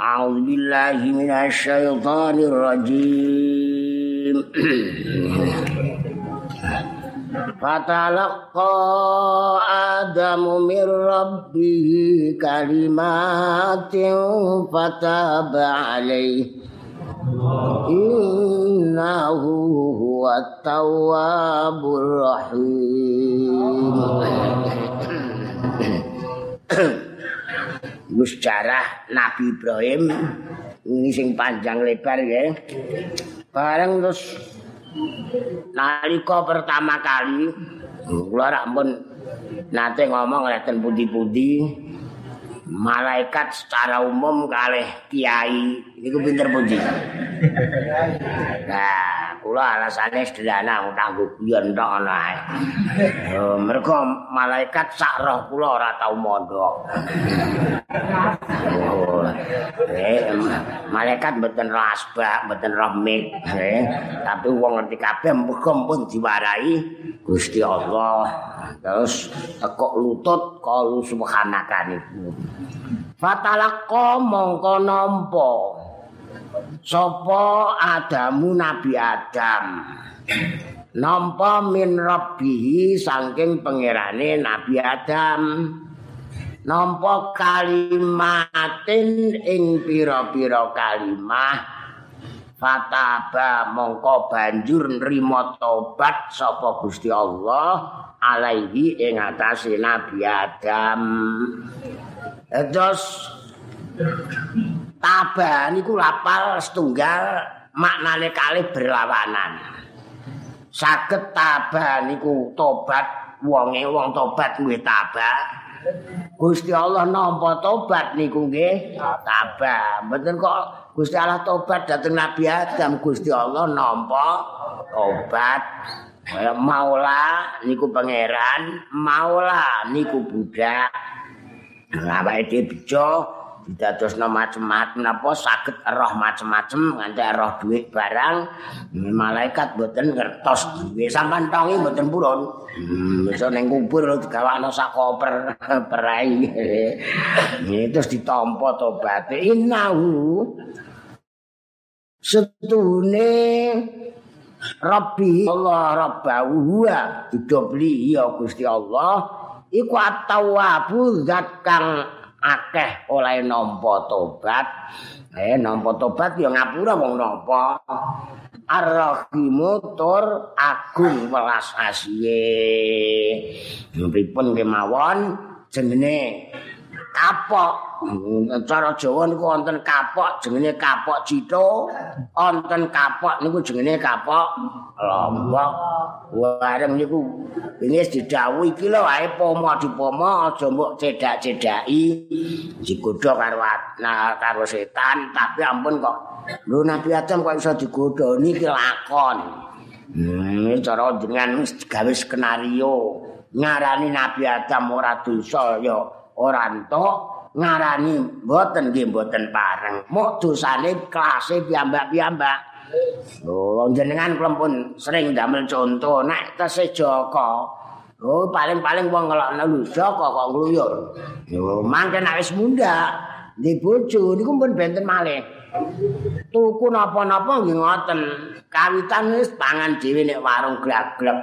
أعوذ بالله من الشيطان الرجيم فتلقى آدم من ربه كلمات فتاب عليه إنه هو التواب الرحيم Iku sejarah Nabi Ibrahim ini sing panjang lebar ya. Bareng terus nalika pertama kali kula rak pun nate ngomong leten putih-putih malaikat secara umum kalih kiai niku pinter pundi. Nah, kula alasane sederhana kanggo guyon tok ana ae. Oh, mergo malaikat sak roh kula ora tau mondok. Oh, eh, malaikat mboten roh asbak, mboten roh mik, eh, tapi wong ngerti kabeh muga pun diwarai Gusti Allah. Terus kok lutut kalu subhanaka niku. Fatalaqqa mongko nampa. Sapa Adamu Nabi Adam? Nampa min rabbihi saking pangerane Nabi Adam. Nampa kalimatin ing pira-pira kalimah. Fataba mongko banjur nrimo tobat sapa Gusti Allah alaihi ing atase Nabi Adam terus Tabah niku lapal setunggal maknane kalih berlawanan. Saged tabah niku tobat wonge wong tobat kuwi tabah. Gusti Allah nampa tobat niku nggih tabah. Mboten kok Gusti Allah tobat dhateng Nabi Adam, Gusti Allah nampa tobat. Kaya Maula niku pangeran, Maula niku budak. Awake dhewe bejo didadosno macem-macem napa? Saged roh macem-macem nganti roh dhuwit barang malaikat mboten ngertos duwe sampean tongi mboten purun. Hmm, iso ning kubur digawakno sak koper perai. Terus ditampa tobaté. Innahu setune Rabbi Allah Rabbahu. Huwa didobli ya Gusti Allah iku at-tawwabu zat kang akeh oleh nampa tobat. Eh nampa tobat ya ngapura wong nampa. Ar-Rahimu tur agung welas asihe pripun kemawon jenenge kapok. Cara Jawa niku wonten kapok jenenge kapok cito. Wonten kapok niku jenenge kapok lombok. Wareng niku wis didhawuhi iki lho wae pomo dipomo aja mbok cedak-cedaki. Digodha karo nah, karo setan tapi ampun kok lho Nabi Adam kok iso digodha niki lakon. Hmm, cara jenengan wis gawe skenario. Ngarani Nabi Adam ora dosa ya ora entuk ngarani mboten nggih mboten pareng. Mok dosane klase piyambak-piyambak. Oh, jenengan kula pun sering damel contoh nek tese Joko. Oh, paling-paling wong ngelokno lho Joko kok ngluyur. Yo, mangke nek wis munda di bojo niku pun benten malih. Tuku napa-napa nggih ngoten. Kawitan wis pangan dhewe nek warung glak-glek.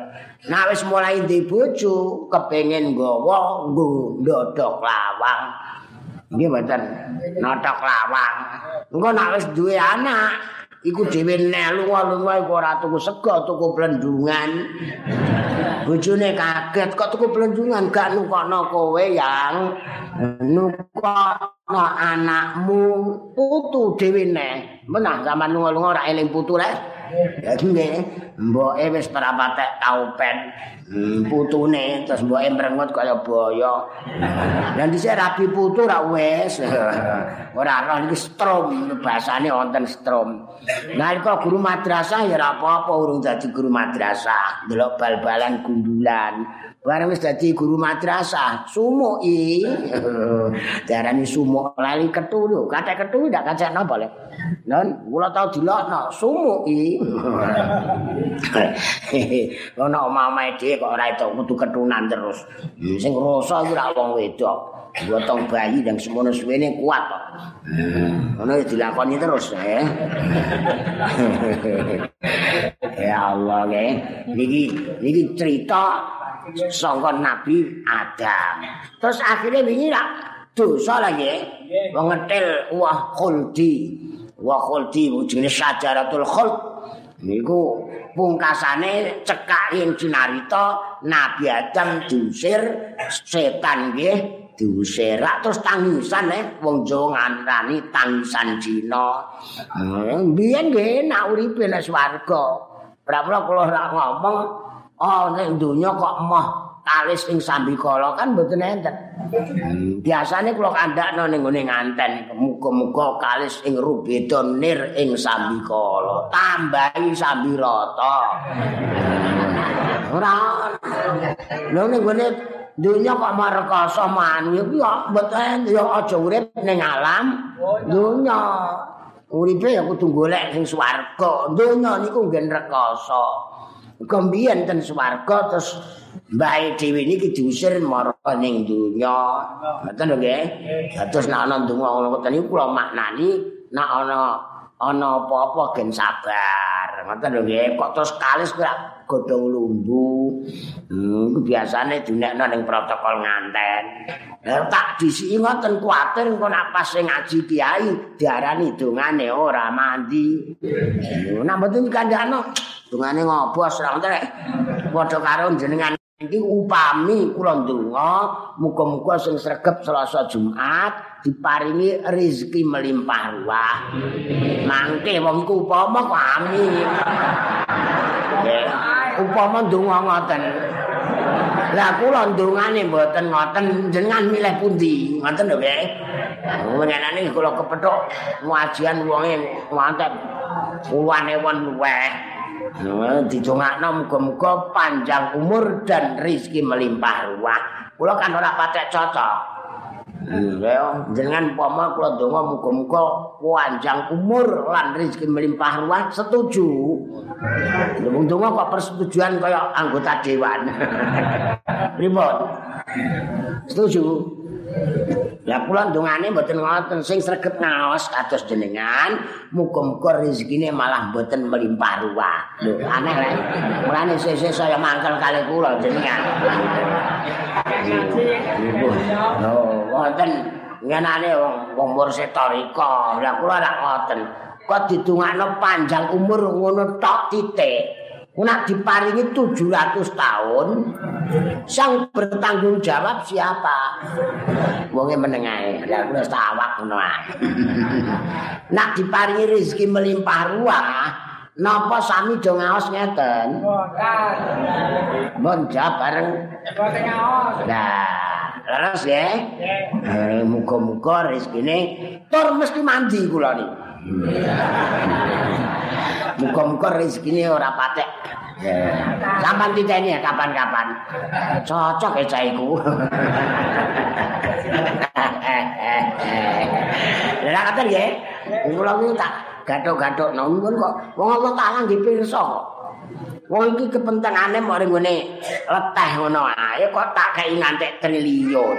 Nek wis mulai di bojo kepengin nggawa ndodok lawang. Nggih mboten notok lawang. Engko nek wis duwe anak, iku dhewe nelu-nelu iku ora tuku sego, tuku plendungan. Bojone kaget kok tuku plendungan gak nukokno kowe yang nukokno anakmu putu dhewe neh. Menah zaman lunga-lunga ora eling putu rek. Ya nggih, mboke wis prapatek kaupen. Hmm, putune terus mboke mrengut kaya boyo. Lah dhisik rabi putu ra wis. Ora roh iki strom bahasane wonten strom. Nalika guru madrasah ya ora apa-apa urung dadi guru madrasah, delok bal-balan gundulan. Bareng wis dadi guru madrasah, sumuki. Diarani sumuk lali ketu lho. Kathek ketu ndak kacek napa le. Non, kula tau dilokno sumuki. Ono mamae dhewe kok ora itu kudu ketunan terus. Sing ngrasa iku ora wong wedok. Gotong bayi dan semono suwene kuat kok. Ngono ya dilakoni terus ya. ya Allah ya. Niki niki cerita sangka Nabi Adam. Terus akhirnya wingi lah dosa lagi. Wong ngetil wah khuldi. Wah khuldi jenenge syajaratul khuld. Niku pungkasane cekak ing cinarita Nabi Adam diusir setan nggih diusir terus tangisan eh wong Jawa ngarani tangisan Cina. Hmm, biyen nggih nak uripe nek swarga. Pramila kula ora ngomong oh nek donya kok moh kalis ing sambikala kan mboten enten. Hmm, biasane kula kandakno ning ngene nganten. Muga-muga kalis ing rubeda nir ing sambikala tambahi sambirata. Ora. Lho ning ngene dunya kok marekoso manu iki kok mboten ya aja urip ning alam dunya uripe ya kudu golek sing swarga. Dunya niku nggen rekoso kembiyen ten swarga terus mbah dhewe niki diusir marang ning dunya. Ngoten lho nggih. Terus nek ana ndonga ngono ngoten iku kula maknani nek ana ana apa-apa gen sabar. Ngoten lho nggih. Kok terus kalis kok godhong lumbu. Hmm, biasane dinekno ning protokol nganten. Lah tak disiki ngoten kuwatir engko nak pas sing ngaji kiai diarani dongane ora mandi. Nak mboten kandhano dongane ngobos ra ngoten padha karo jenengan iki upami kula ndonga muga-muga sing sregep Selasa Jumat diparingi rezeki melimpah ruah. Mangke wong iku upama kok amin. upama ndonga ngoten. Lah kula ndongane mboten ngoten jenengan milih pundi? Ngoten lho nggih. Ngenane kula kepethuk ngajian wonge mantep. Puluhan ewan luweh. Nah, didongakno muga-muga panjang umur dan rezeki melimpah ruah. Kula kan ora patek cocok. Iya, jenengan pama kula donga muga-muga panjang umur lan rezeki melimpah ruah setuju. Wong donga kok persetujuan kaya anggota dewan. Pripun? Setuju. Ya kula dongane mboten ngoten sing sregep ngaos kados jenengan muga-muga rezekine malah mboten melimpah ruah. Lho aneh lek. Mulane sesuk saya mangkel kali kula jenengan. Lho wonten ngenane wong mursid tarika. Lah kula rak ngoten. Kok didongakno panjang umur ngono tok titik. Nak diparingi 700 tahun, sang bertanggung jawab siapa? Wonge menengae, lha kula sawak ngono Nak diparingi rezeki melimpah ruah, napa sami do ngaos ngeten? Mon jawab bareng. Nah, terus ya. Eh, muga-muga rezekine tur mesti mandi kula niki. Muga-muga rezekine ora patek. Sampan titeni kapan-kapan. Cocok ya caiku. Lah kata ya, kula iki tak gathuk-gathuk nang kok wong Allah taala nggih pirsa kok. Wong iki kepentengane mok ngene leteh ngono ae kok tak kei ngantek triliun.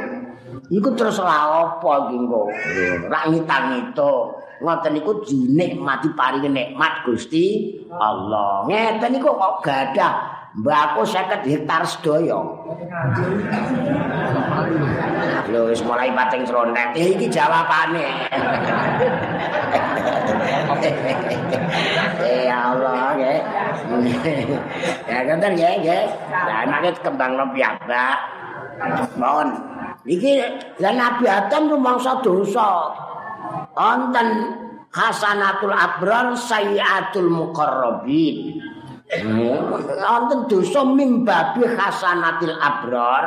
Iku terus lha apa iki kok? Rak ngitang-ngitung. Ngoten niku dinikmati paringi nikmat Gusti Allah. Ngeten niku kok gadah mbako 50 hektar sedaya. Lho wis mulai pating srontet iki jawabane. eh Allah nggih. ya ngoten nggih nggih. Lah nek kembang piyambak. Mohon. Iki lan Nabi Adam rumangsa dosa. Onten hasanatul abrar sayyatul muqarrabin. Onten dosa mimbabi hasanatil abrar.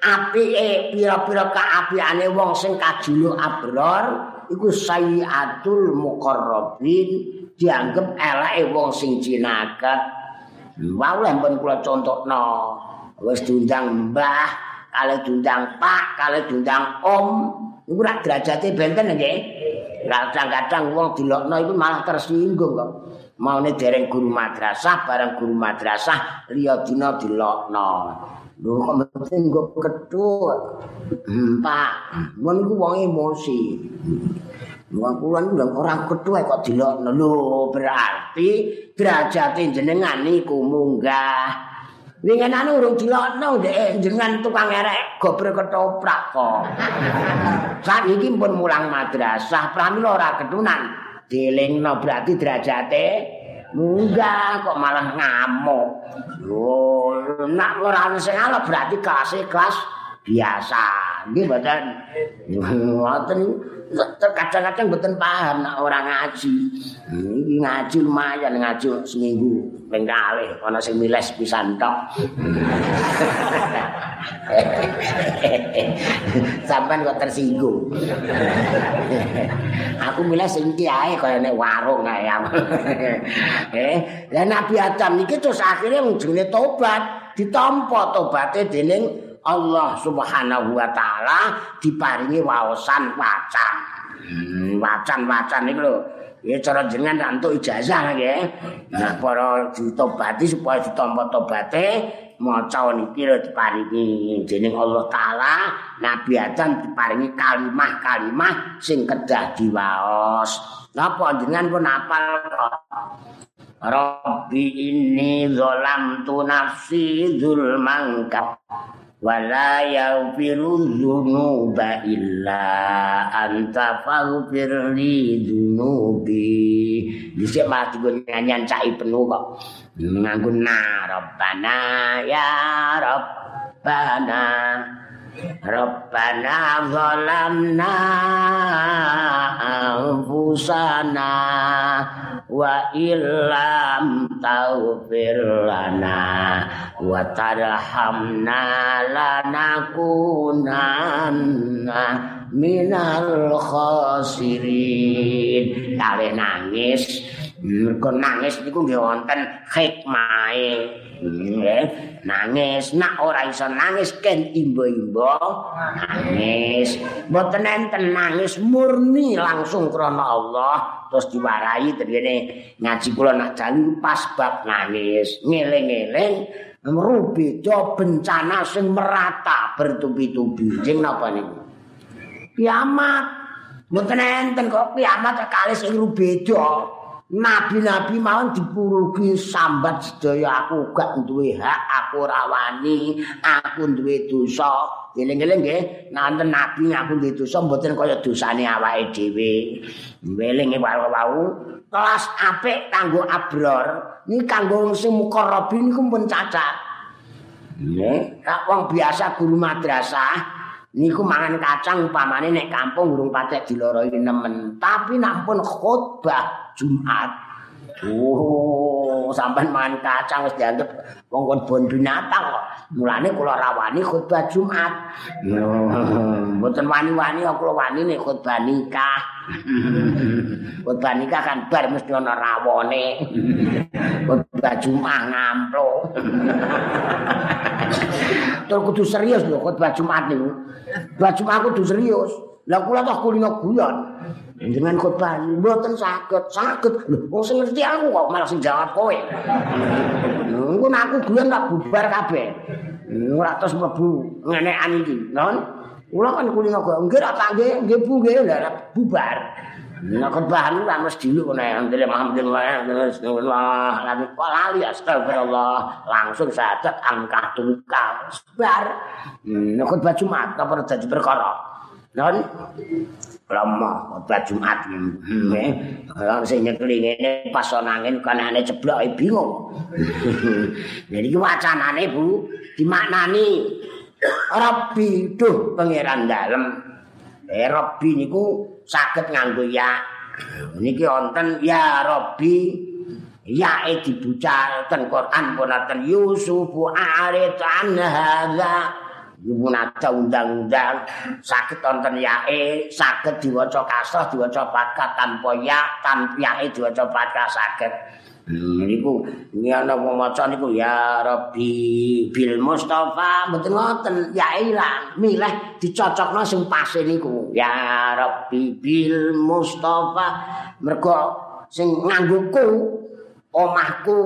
Apike pira-pira kaapiane wong sing kajulu abrar iku sayyatul muqarrabin dianggep eleke wong sing jinakat. Wau lempun kula contohno. wis diundang mbah kali diundang pak kali diundang om iku derajate benten nggih kadang-kadang wong dilokno iku malah tersinggung kok. Maune dereng guru madrasah bareng guru madrasah liya dina dilokno. Lho kok mesti nggo ketut hmm, pak. Ngono iku wong emosi. Wong kula niku ora ketua kok dilokno. Lho berarti derajate jenengan niku munggah Wingen anu urung dilokno ndek jenengan tukang erek gobre ketoprak kok. Saiki pun mulang madrasah, pramila ora ketunan. Dilingno berarti derajate munggah kok malah ngamuk. Lho, nak ora sing ala berarti kelas kelas biasa. Nggih mboten. Ngoten kadang-kadang mboten paham nek ora ngaji. Iki ngaji lumayan ngaji seminggu ping kalih ana sing miles pisan tok. Sampai kok tersinggung. Aku miles sing iki ae kaya nek warung ae. eh, lah Nabi Adam niki terus akhirnya jenenge tobat, ditampa tobaté dening Allah Subhanahu wa taala diparingi waosan wacan. Hmm, wacan-wacan iki lho. Ya cara jenengan entuk ijazah nggih. Nah, para ditobati supaya ditampa tobaté maca niki lho diparingi dening Allah taala Nabi Adam diparingi kalimah-kalimah sing kedah diwaos. Napa jenengan pun apal Rabbi inni zalamtu nafsi zulman wala yaghfiru dzunuba illa anta faghfir li dzunubi dhisik mati gue nyanyian cai penuh kok. Nganggo na rabbana ya rabbana rabbana zalamna anfusana wa illam taghfir lana wa tarhamna lanakunanna minal khasirin. Kale nangis mergo nangis niku nggih wonten hikmahe nangis nak ora iso nangis ken imbo-imbo nangis mboten enten nangis murni langsung krana Allah. Terus diwarai terjene ngaji kula nak jalu pas bab nangis ngeling-eling merubeda bencana sing merata bertubi-tubi. Sing napa niku? Kiamat. Mboten enten kok kiamat kali sing rubeda Nabi-nabi mawon dipurugi sambat sedaya aku gak duwe hak, aku ora wani, aku duwe dosa. Eling-eling nggih, nanten nabi aku duwe dosa mboten kaya dosane awake dhewe. Welinge wau-wau kelas apik kanggo abror, iki kanggo sing mukarrab niku pun cacat. Nggih, wong biasa guru madrasah niku mangan kacang upamane nek kampung urung patek diloroi nemen, tapi nak pun khotbah Jumat. Oh, sampean mangan kacang wis dianggep wong kon bon binatang kok. Mulane kula rawani khutbah Jumat. Mboten wani-wani kula wani nek khutbah nikah. khutbah nikah kan bar mesti ana rawone. khutbah Jumat ngamplo. Tur kudu serius lho khutbah Jumat niku. Khutbah Jumat kudu serius. Lah kula tak kulino guyon. Dengan khotbah mboten saged, saged. Lho, wong sing ngerti aku kok malah sing jawab kowe. Aku guyon tak bubar kabeh. Ora terus mlebu ngenekan iki, non. Kula kan kulino kok nggih ra tak nggih, Bu nggih lah bubar. Nek khotbah niku ra mesti dulu antele alhamdulillah lagi kok lali astagfirullah langsung sadat angka tungkal. Bar. Nek khotbah Jumat apa dadi perkara. Non. Lama khotbah Jumat hmm, eh orang sing nyekli ngene pas ana angin kanane ceblok bingung. Jadi iki wacanane Bu dimaknani Rabbi duh pangeran dalem. Eh Rabbi niku saged nganggo ya. Niki wonten ya Rabbi ya e dibucal ten Quran punaten Yusuf arid an hadza Nada undang-undang. Sakit tonton yae sakit diwaca kasah diwaca fathah tanpa ya tanpa yae diwaca fathah sakit Hmm, niku ngene wong maca niku ya Rabbi bil Mustafa. Mboten ngoten ya ilang milih dicocokno sing pas niku. Ya Rabbi bil Mustafa. Mergo sing nganggoku omahku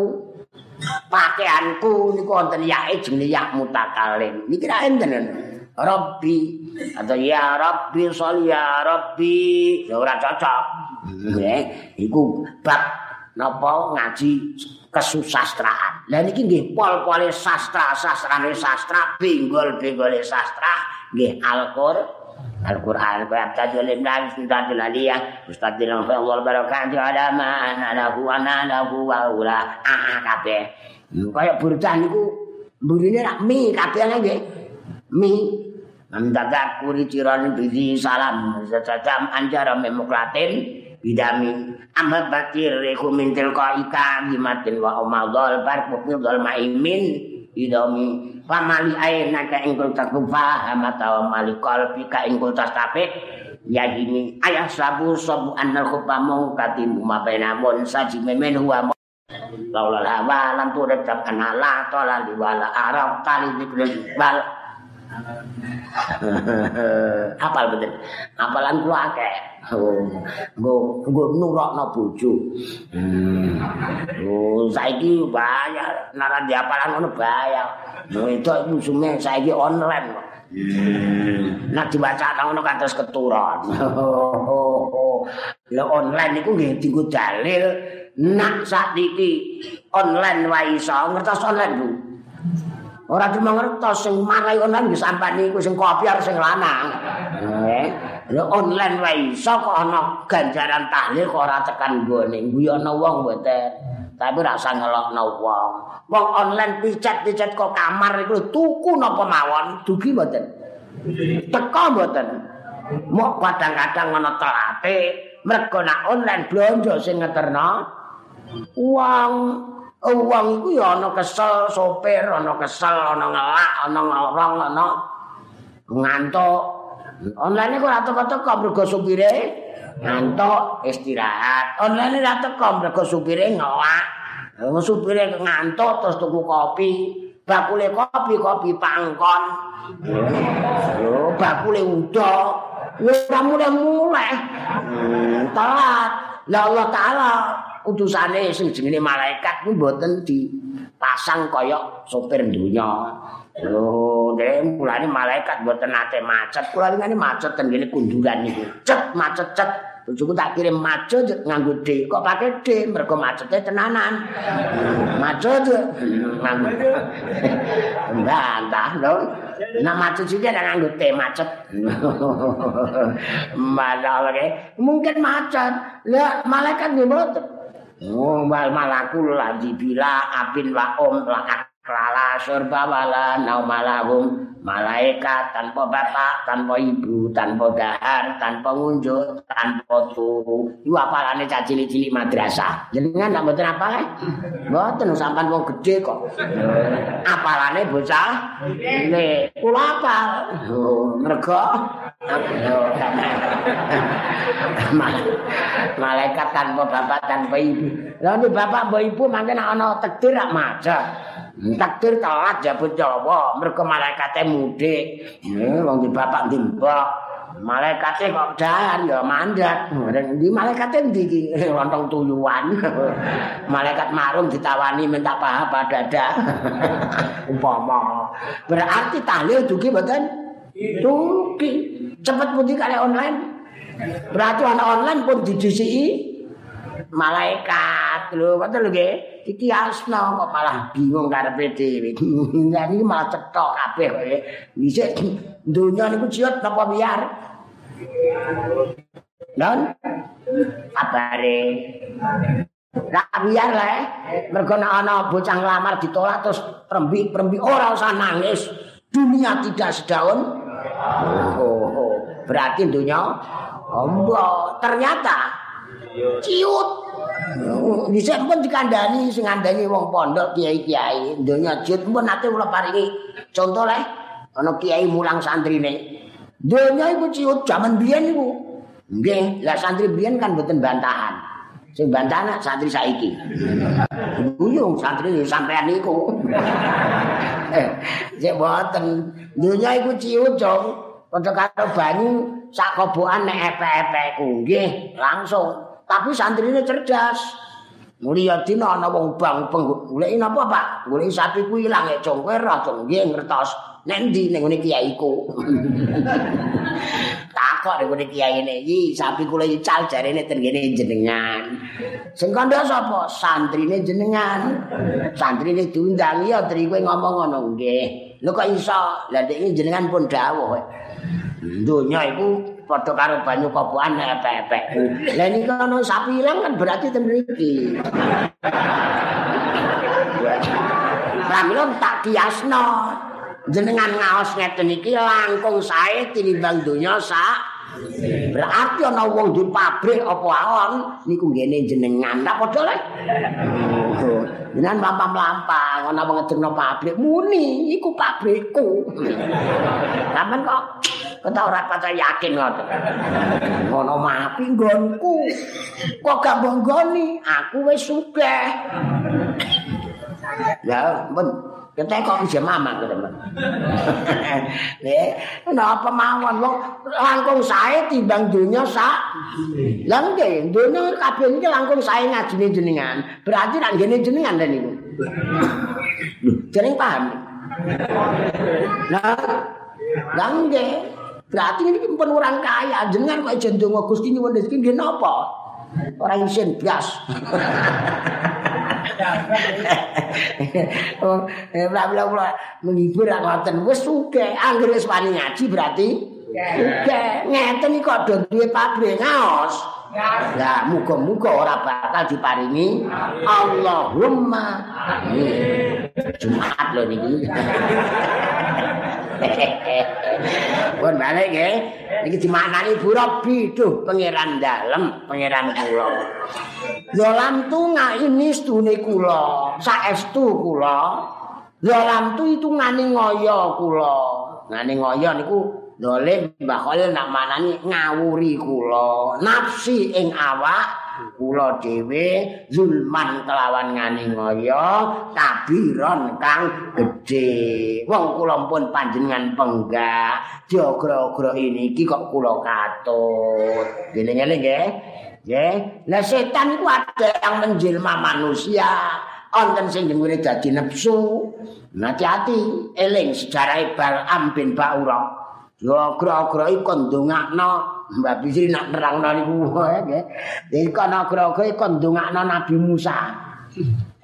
pakaianku niku wonten yae jenenge ya mutakalim niki ra enten Rabbi atau ya Rabbi sholli ya Rabbi ya ora cocok nggih iku bab napa ngaji kesusastraan. Lah niki nggih pol-pole sastra, sastrane sastra, benggol-benggole sastra nggih Al-Qur'an. Al-Quran Qur'an tadi oleh Nabi Sultan Aliyah Ustaz Dilang Allah Barakatuh ada mana lahu ana lahu wa ula ah kabeh kaya burdah niku burine rak mi kabeh nggih mi Andaga kuri cirani bizi salam Sejajam anjara memuklatin bidami amma batir reku mintil ka ika gimatin wa umadol bar pupil dol maimin idami pamali aina ka ingkul takufa hamata wa mali kolpi ka ingkul tastape ya gini ayah sabu sabu annal khupamu katimu mabena mon saji memen huwa laulal hawa lam turib tab anala tola liwala arab tali dikril bal. Apal betul. Apalan kula akeh nggo nggo nurokno bojo. Hmm. Oh, saiki bayar, naran diapalan ngono. Lho itu musume saiki online kok. Hmm. Nak dibaca ngono kados keturon. Lho online iku nggih dienggo dalil nak sakniki online wae iso ngertos online Bu. Ora cuma ngertos sing marai online nggih sampane iku sing kopi sing lanang. Eh. Lha online wae iso kok ana ganjaran tahlil kok ora tekan gone. Guyono wong mboten. Tapi ora usah ngelokno wong. Wong online picat-picat kok kamar iku tuku napa mawon dugi mboten. Teko mboten. Mok kadang-kadang ana telate mergo nak online blonjo sing ngeterno uang uang iku ya ana kesel sopir ana kesel ana ngelak ana ngorong ana ngantuk Online kok ora teko-teko mergo supire ngantuk istirahat. Online ora teko mergo supire ngowak. Wong supire ngantuk terus tuku kopi, bakule kopi kopi pangkon. Yo bakule udo. Ora mulai-mulai. Hmm, telat. Lah Allah taala utusane sing jenenge malaikat ku mboten dipasang kaya sopir dunya. Lho, dhewe mulane malaikat mboten nate macet. Kula ngene macet ten ngene kunduran niku. Cet macet cet. Bojoku tak kirim macet nganggo D. Kok pakai D? Mergo macete tenanan. Macet nganggo. Mbantah lho. Nah macet juga ada nganggo T macet. Malah mungkin macet. Lah malaikat nggih mboten. Oh, malakul ladzi bila abin wa om la Kelala surba wala naumalahum malaikat tanpa bapak, tanpa ibu, tanpa dahar, tanpa ngunjuk, tanpa turu. Iku apalane cah cilik-cilik madrasah. Jenengan tak mboten apa eh? Mboten sampean wong gedhe kok. Apalane bocah? Nggih, kula apal. Oh, malaikat tanpa bapak, tanpa ibu. Lalu bapak, ibu mungkin ana takdir rak macet. takdir telat jabut Jawa. Mergo malaikate mudik. Eh wong di bapak di mbok. Malaikate kok dalan ya mandat di malaikate ndi iki? Lontong tuyuan. Malaikat marung ditawani minta paha padada umpama. Berarti tahlil dugi mboten? Dugi cepet putih kali online. Berarti anak online pun didisiki. Malaikat lho ngoten lho nggih. Iki asna kok malah bingung karepe dhewe. Iki malah cetok kabeh kok dhisik donya niku ciut napa biar non kabare. Lah biar lah, mergo nek ana bocah nglamar ditolak terus prembi-prembi ora usah nangis. Dunia tidak sedaun. Oh, oh, berarti dunia ombo. Ternyata ciut. Bisa pun dikandani sing ngandani wong pondok kiai-kiai donya jut pun nate kula paringi contoh le ana kiai mulang santrine. Donya iku ciut jaman biyen iku. Nggih, lah santri biyen kan mboten bantahan. sing bantana santri saiki. Buyung santri sampean niku. Eh, Sik boten. Dunya iku ciucung, padha karo banyu sak kobokan nek epek-epekku. Nggih, langsung. Tapi santrine cerdas. Mulia dina ana wong bang goleki napa, Pak? Goleki sapi ku ilang ya, Cung. Kowe roh, Cung. Nggih, ngertos. Nek ndi ning ngene kiaiku? Takok ning ngene kiyaine iki sapi kula ical jarene tengene jenengan. Sing kandha sapa? Santrine jenengan. Santrine diundang ya tri kowe ngomong ngono nggih. Lho kok iso? Lah iki jenengan pun dawuh. Dunya iku padha karo banyu kopokan epek-epek. Lah niki ana sapi ilang kan berarti ten mriki. Pramila tak kiasno. Jenengan ngaos ngeten iki langkung sae tinimbang donya sak Berarti ana wong di pabrik apa awon niku ngene jenengan. Tak padha le. Jenengan lampah-lampah ana wong ngedekno pabrik muni iku pabrikku. Sampeyan kok kok ora pati yakin ngoten. Ngono mapi nggonku. Kok gak bonggoni? Aku wis sugih. Ya, ben Kita kok bisa mama ke teman. Nih, kenapa mawon wong langkung saya timbang dunia sa. Langke, dunia kabeh ini langkung saya ngajini jenengan. Berarti nak gini jenengan dan itu. Jeneng paham? Nah, langke. Berarti ini pun orang kaya. Jenengan kok jendung Gusti ini wong rezeki nggih napa? Ora isin blas. Eh bla bla menghibur ra ngoten. Wis sugih. Anggere wis wani ngaji berarti? Sugih. Ngeten iki kok do duwe pabrik ngaos? Ya, muga-muga ora bakal diparingi Allahumma amin. Jumat lho niki. Pun balik nggih. Niki dimaknani Bu Robi, duh pangeran dalem, pangeran kula. Ya lamtu ini stune kula, saestu kula. Ya lamtu itu ngani ngoyo kula. Ngani ngoyo niku dolim Mbah Khalil nak manani ngawuri kula nafsi ing awak kula dhewe zulman kelawan ngani ngoyo tabiron kang gedhe. Wong kula pun panjenengan penggak jogra-ogra ini iki kok kula katut. Ngene-ngene nggih. Nggih. Lah setan iku ada yang menjelma manusia. Onten sing jenenge dadi nafsu. Hati-hati. Eling sejarah Bal'am bin Ba'urah. Yo gra-gra iku ndongakno Mbak Bisri nak nerangno niku nggih. Dadi kana gra-gra iku ndongakno Nabi Musa.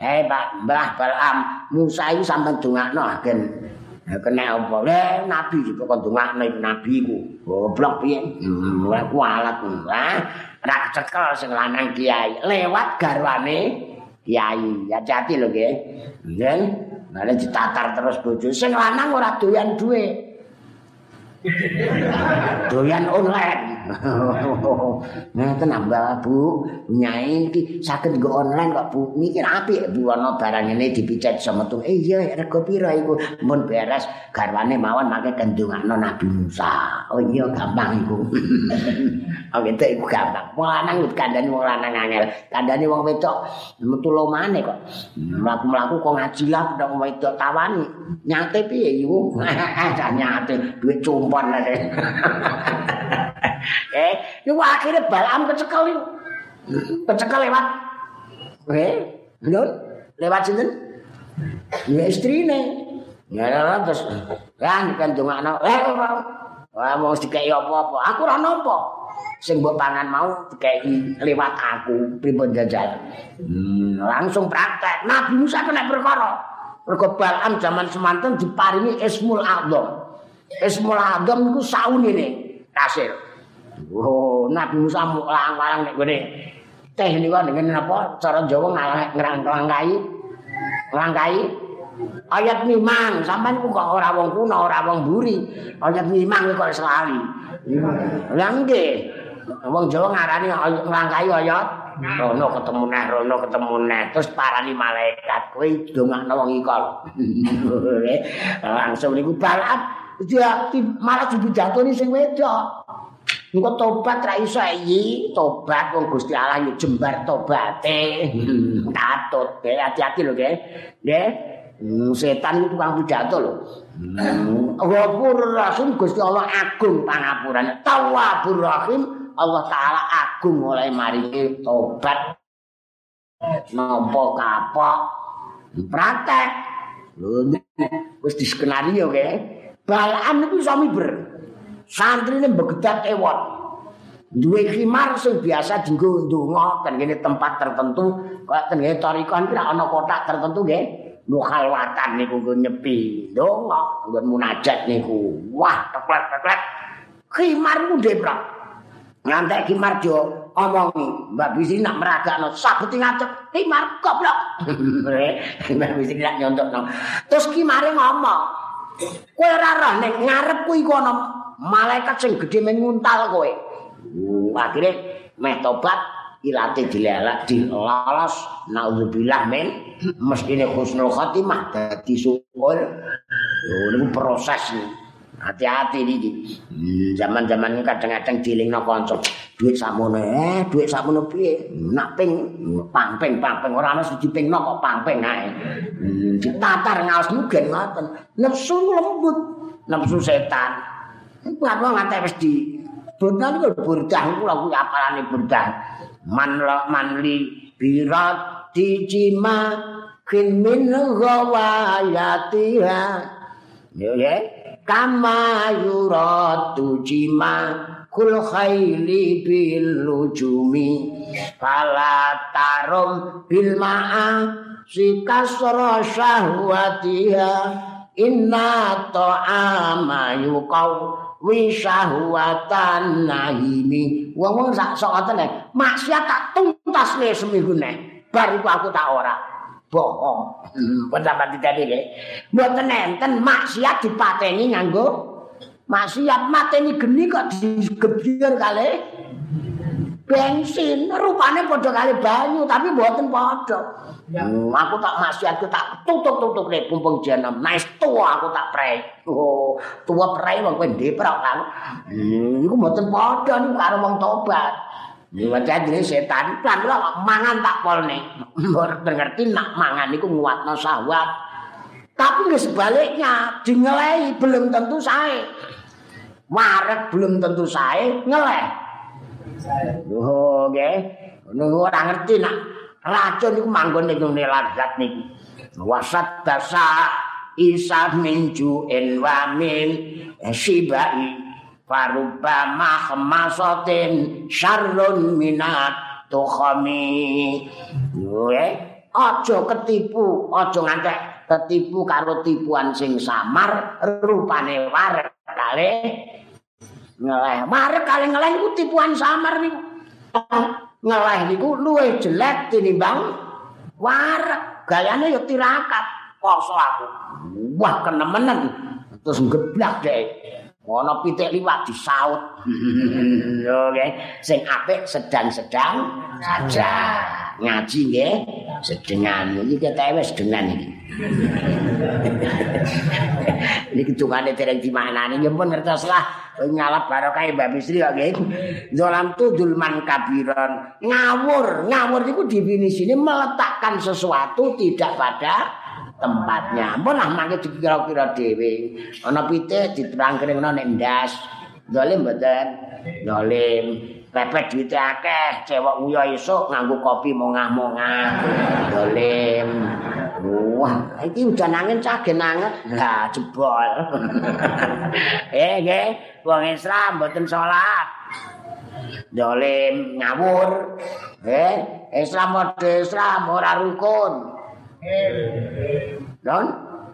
Eh Pak Mbah Balam, Musa iku sampean ndongakno agen. Kena apa? Eh Nabi juga kok ndongakno iku Nabi iku. Goblok piye? Ora kualat. Ha? Ora kecekel sing lanang kiai lewat garwane kiai. Hati-hati lho nggih. Nggih. Mane ditatar terus bojo sing lanang ora doyan duwe. doyan online. Nah, nambah Bu, nyai iki saged nggo online kok Bu. Mikir apik Bu ana barang ngene dipicet sama tuh. Eh iya, rego pira iku? Mun beres garwane mawon make kendungakno Nabi Musa. Oh iya gampang iku. oh gitu iku gampang. Wong lanang kandhani wong lanang angel. Kandhani wong wedok metu lomane kok. Mlaku-mlaku kok ngaji lah wong wedok tawani. Nyate piye iku? nyate duit cumpon eh, itu akhirnya balam kecekel itu. Kecekel lewat. Eh, betul? Lewat sini. Ya istri nih. Ya, ya, terus. Kan, kan anak. Eh, Wah, mau dikai apa-apa. Aku ora nampa. Sing mbok pangan mau dikai lewat aku pripun jajal. Hmm, langsung praktek. Nabi Musa kena perkara. Mergo Balam zaman semanten diparingi Ismul Adzam. Ismul Adzam iku saunine kasir. Oh, Nabi Musa mulang-mulang nek gone. Teh niku dengan apa? Cara Jawa ngrangkai. Ngrangkai. Ayat mimang, sampean kok ora wong kuno, ora wong buri. Ayat mimang kok selali. Lah nggih. Wong Jawa ngarani ngrangkai ayat. Rono ketemu neh, rono ketemu neh. Terus parani malaikat, kowe dongakno wong ikol. Langsung niku balap. Dia malah jujur jatuh sing wedok. Engko tobat ra iso iki, tobat wong Gusti Allah yo jembar tobate. Katut, hati-hati lho, nggih. Nggih. Hmm, setan itu tukang pidato lho. Ghafur Rahim Gusti Allah agung pangapurane. Tawwabur Rahim Allah taala agung oleh maringi tobat. Nampa kapok praktek. Lho wis diskenario nggih. Balaan itu iso miber. Santrine begedak ewot. Duwe khimar sing biasa dienggo ndonga ten kene tempat tertentu, kok ten kene tarikon kira ana kotak tertentu nggih. Lu khalwatan niku nggo nyepi, ndonga, nggo munajat niku. Wah, teklek-teklek. Khimar ku ndeprak. Ngantek khimar jo omongi, Mbak Bisi nak meragakno sabeti ngadep khimar goblok. Mbak Bisi nak nyontokno. Terus khimare ngomong, Kowe ora roh nek ngarepku iku ana malaikat sing gedhe menguntal kowe. Uh, akhire meh tobat ilate dilelak dilolos naudzubillah men mestine husnul khotimah dadi syukur. Yo niku proses Hati-hati iki. Hmm, zaman-zaman kadang-kadang dilingno kanca. Duit sakmono eh, duit sakmono piye? Nak ping pangping pangping ora ana siji pingno kok pangping ae. Hmm, ditatar mugen ngoten. Nafsu lembut, nafsu setan. Iku apa ngate wis di Benar itu burdah, itu lagu apalani burdah. Man manli birat dijima kin min gawayatiha. Ya, ya. kama yuratu jima kul khaili bil lujumi fala tarum bil ma'a si kasra syahwatiha inna ta'ama yuqaw wi syahwatan nahimi wong wong sak sok maksiat tak tuntas le seminggu nek bar aku tak ora. Bohong. Pun sampean diteni nggih. Mboten enten maksiat dipateni nganggo maksiat. Mateni geni kok digebyur kali bensin rupane padha kali banyu tapi mboten padha. Hmm, aku tak maksiat tak tutup-tutup nek pumpung jenam. Nice tua aku tak prei. Oh, tua prei wong kowe ndeprok kan. Hmm, iku mboten padha niku karo wong tobat. Nyuwata dene setan lan ora mangan tak polne. Mbok ngerti nak mangan iku nguatno syahwat. Tapi nggih sebaliknya, dingelehi belum tentu sae. Marek belum tentu sae, ngeleh. Oh, nggih. Ngono ora ngerti nak racun iku manggon ning ngene lazat niki. Wasat dasa isa minju en wa min sibai faruba mahmasatin syarrun minat tukhami ye aja ketipu aja ngantek ketipu karo tipuan sing samar rupane warek kale ngeleh. Warek kale ngeleh iku tipuan samar niku. Ngeleh niku luwih jelek tinimbang warek. Gayane ya tirakat. Poso aku? Wah kenemenen terus geblak deh ana pitik liwat disaut. Yo nggih, sing apik sedang-sedang saja. Ngaji nggih sedengan iki kete wis dengan iki. Ini kecungane tereng di mana nih, ya pun ngertoslah nyalap barokah Mbak Bisri kok nggih. Zolam tu dulman kabiron ngawur, ngawur itu definisi ini meletakkan sesuatu tidak pada tempatnya. Ampun lah mangke dikira-kira dhewe. Ana pitik diterang-keringno nek ndas. Dolim mboten. Dolim. Pepet duit akeh, cewek uya esuk nganggo kopi mongah-mongah. Dolim. Wah, iki udan angin cagen anget. Lah jebol. eh, nggih, wong Islam mboten salat. Dolim ngawur. Eh, Islam mode Islam ora rukun. Don.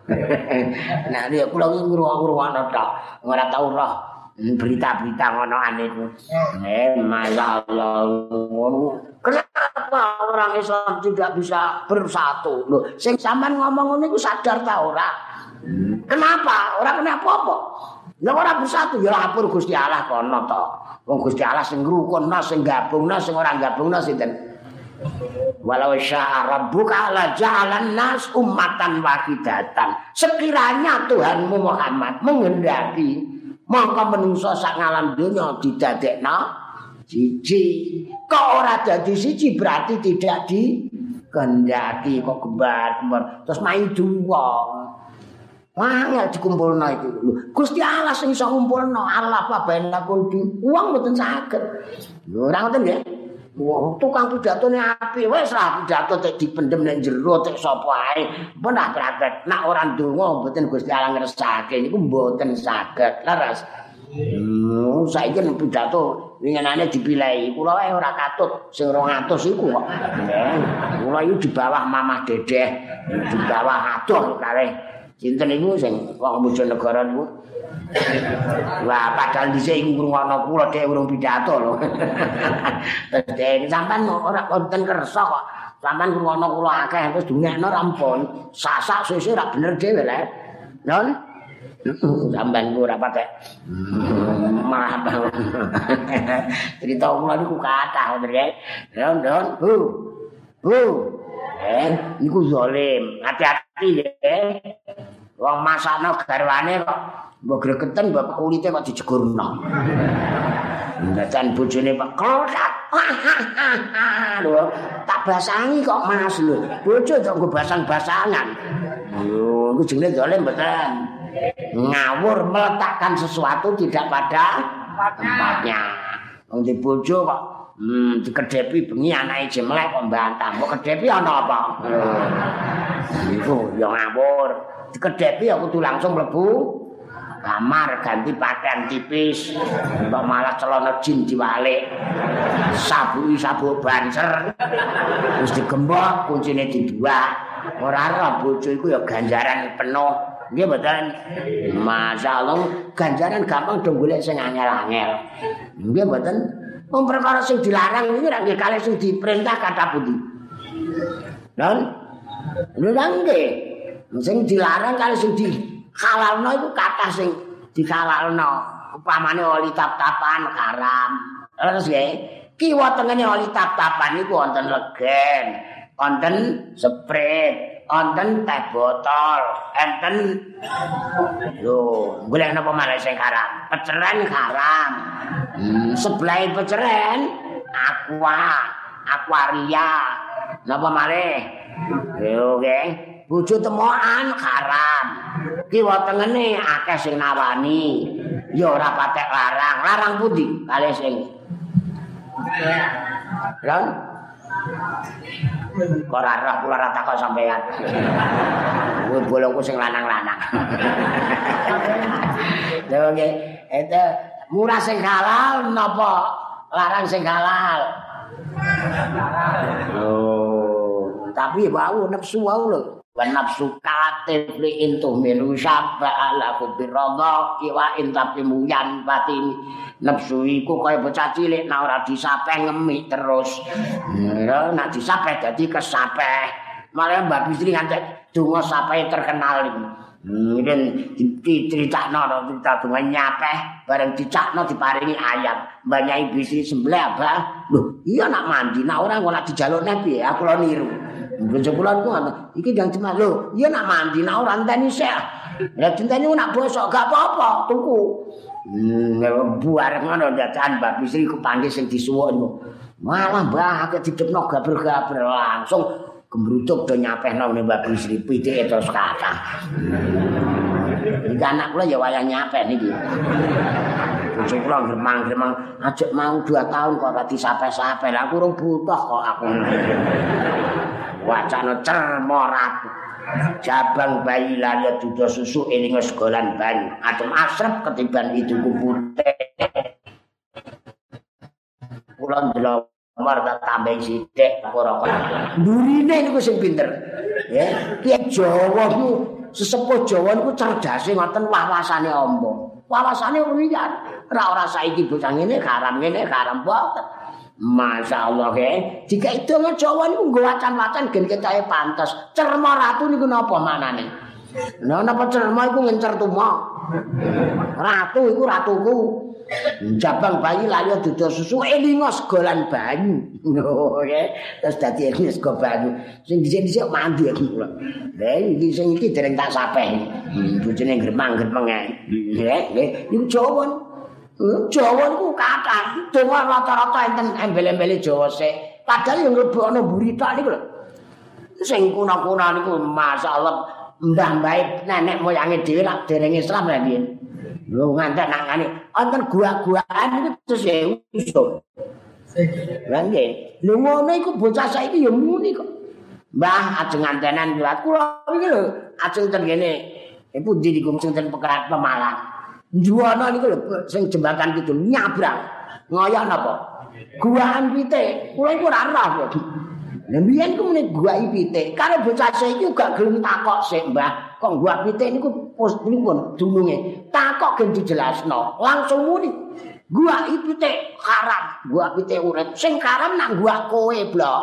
Nah, dia kula iki ngruwak-ngruwakno tok. Ora tau roh berita-berita ngono aniku. Eh, masyaallah ngono. Kenapa orang Islam tidak bisa bersatu? Loh, sing sampean ngomong ngono iku sadar ta ora? Kenapa? Ora kenapa apa? Ya ora bersatu ya lapor Gusti Allah kono to. Wong Gusti Allah sing ngrukunna, sing gabungna, sing ora gabungna sinten? Walau syaa rabbuka la ja'alan nas ummatan wahidatan. Sekiranya Tuhanmu Muhammad menghendaki mongko menungso sak ngalam donya didadekno siji kok ora dadi siji berarti tidak di kendaki kok gembar terus main dua Wangel dikumpulno itu. Gusti Allah sing iso ngumpulno. Allah apa ben lakon di mboten saged. Ora ngoten nggih. Wong tukang pidatone api wis lah pidato tek dipendem nek jero tek sapa ae. Menah praktek nak ora ndonga mboten Gusti Allah ngresake niku mboten saged. Laras. Hmm, saiki nek pidato winginane dipilih kula wae ora katut sing 200 iku kok. Kula iki di bawah Mamah Dedeh, di bawah adoh kare. Sinten niku sing wong Bojonegoro niku? Wah, padahal dhisik iku ngrungokno kula dhek urung pidato lho. Dadi sampean ora konten kersa kok. Sampean ngrungokno kula akeh terus dungekno rampun. Sasak sesuk ora bener dhewe lho. Non? Sampean ku ora patek. Malah cerita kula niku kathah nggih. Non, non. Hu. Hu. Eh, niku zalim. Hati-hati ya. Wong masakno garwane kok mbok gregeten mbok kulite kok dijegurno. Ndacan bojone Pak Klotak. Lho, tak basangi kok Mas lho. Bojo kok nggo basang-basangan. Lho, iku jenenge zalim mboten. Ngawur meletakkan sesuatu tidak pada tempatnya. Wong di bojo kok Hmm, dikedepi bengi anake jemlek kok mbantah. Kok kedepi ana apa? Iku ya ngawur. Dikedepi aku tuh langsung mlebu kamar ganti pakaian tipis. Kok malah celana jin diwalik. Sabu sabu banser. Terus digembok kuncine dibuat. Ora ora bojo iku ya ganjaran penuh. Nggih mboten. Masyaallah ganjaran gampang dong golek sing angel-angel. Nggih mboten. Wong perkara sing dilarang iki ra nggih kalih sing diperintah kata pundi. Dan lho nggih. Sing dilarang kalih sing dihalalno iku kata sing dihalalno. Upamane oli tap-tapan haram. Terus nggih, kiwa tengene oli tap-tapan iku wonten legen, wonten sprit, Onten teh botol, enten lho, golek napa malah sing haram? Peceren haram. Hmm, sebelah peceren aqua, aquaria. Napa malih? Yo nggih. Bojo temokan haram. Kiwa tengene akeh sing nawani. Ya ora patek larang. Larang pundi? Kalih sing. Lan Ora roh kula ora takok sampean. Kuwi bolongku sing lanang-lanang. Lha nggih, itu murah sing halal napa larang sing halal? Oh, tapi wau nafsu wau lho. Nafsu katif li intu milu sabba ala kubirodo iwa intapi muyan batin nafsu iku kaya bocah cilik na ora disapeh ngemik terus. Ya nak disapeh jadi kesapeh. Malah mbak bisri ngantek dungo sapeh terkenal ini Mungkin diceritakan orang cerita dengan nyapeh Bareng dicakno diparingi ayat Banyak ibu istri sembelah apa Loh iya nak mandi Nak orang kalau dijaluk nabi Aku lo niru Bojo kula ku iki jang cuma lho, iya nak mandi nak ora enteni sik. Lah dinteni nak bosok gak apa-apa, tuku. Hmm, buar ngono dadan Mbak Bisri ku panggil sing disuwuk niku. Malah Mbah akeh didepno gaber-gaber langsung gembrutuk do nyapehno ning Mbak Bisri pitike terus kata. Iki anak kula ya wayah nyapeh niki. Bojo kula gremang-gremang ajak mau 2 tahun kok ora disape-sape. Lah aku butuh kok aku. Wacana cermorat jabang bayi laya duda susu eling segolan banyu adem asrep ketiban itu kupute pulang delok Umar tak tambah sidik kok. Durine niku sing pinter. Ya, kiye Jawa ku sesepuh Jawa niku cerdase ngoten wawasane ombo. Wawasane riyan. Ora ora saiki bocah ngene haram ngene haram boten. Masya Allah ke, jika itu nggak Jawa ini gue wacan-wacan gen kita pantas. Cerma ratu ini kenapa mana nih? Nah, kenapa cerma itu ngincer tuh Ratu itu ratuku. Jabang bayi lali dudu susu elingo segolan banyu. Oke. Terus dadi elingo sego banyu. Sing dhisik-dhisik mandi aku. Lah iki sing iki dereng tak sapeh. Bojone gremang-gremeng ae. Nggih, nggih. Iku Jawa. Jawa niku kathah. Donga rata-rata enten embel-embele Jawa sik. Padahal yang nglebokno burita niku lho. Sing kuna-kuna niku masyaallah mbah-mbah nenek moyange dhewe lak dereng Islam lha piye. Lho ngantek nangane wonten gua-guaan iki terus ya. Lah nggih. Lho ngono iku bocah saiki ya muni kok. Mbah ajeng antenan kuwi kula iki lho ajeng ten kene. Ndi niku sing ten pekat Pemalang. Juwana niku lho sing jembatan kidul nyabrang. Ngoyo napa? Guaan pite. Kula iku ora ora. Lah mbiyen ku meneh gua pite. Karo bocah saiki gak gelem takok sik, Mbah. Kok gua pite niku pos pripun dununge? Takok gen dijelasno. Langsung muni. Gua pite haram, gua pite urip. Sing haram nak gua kowe, Blok.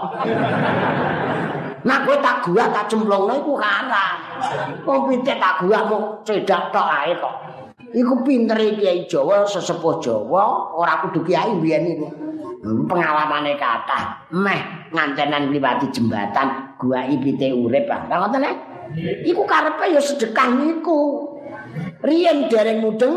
Nak kowe tak gua tak cemplungno iku haram. Wong pite tak gua mung cedak tok ae kok. Iku pintere Kiai Jawa, sesepuh Jawa, ora kudu kiai mbiyen iku. pengalamane kathah. Meh ngantenan liwati jembatan gua ipite urip ah. Ngoten eh? Iku karepe ya sedekah niku. Riyen dereng mudeng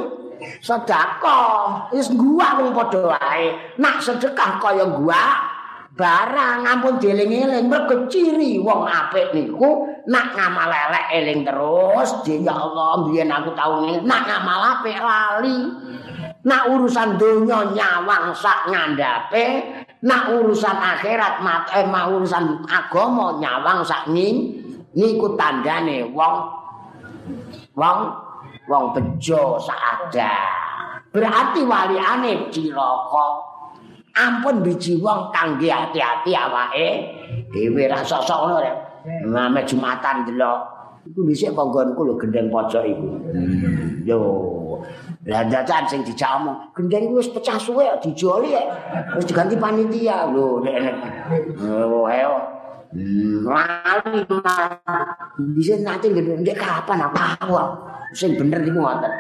sedekah. Wis gua wong padha wae. Nak sedekah kaya gua barang ampun dieling-eling mergo ciri wong apik niku nak ngamal elek eling terus ya Allah biyen aku tau nak ngamal apik lali. Nak urusan donya nyawang sak ngandape. Nak urusan akhirat mat eh mak urusan agama nyawang sak ning niku tandane wong wong wong bejo sak ada. Berarti waliane cilaka. Ampun biji wong kangge hati-hati awake. Dhewe ra sosok ngono rek ngame jumatan delok iku dhisik konggonku lho gendeng pojok iku yo Lah dadan sing dijak omong, gendeng wis pecah suwe dijoli ya. Wis diganti panitia lho nek nek. Oh ayo. Lali bisa nanti gendeng kapan aku sing bener iku ngoten.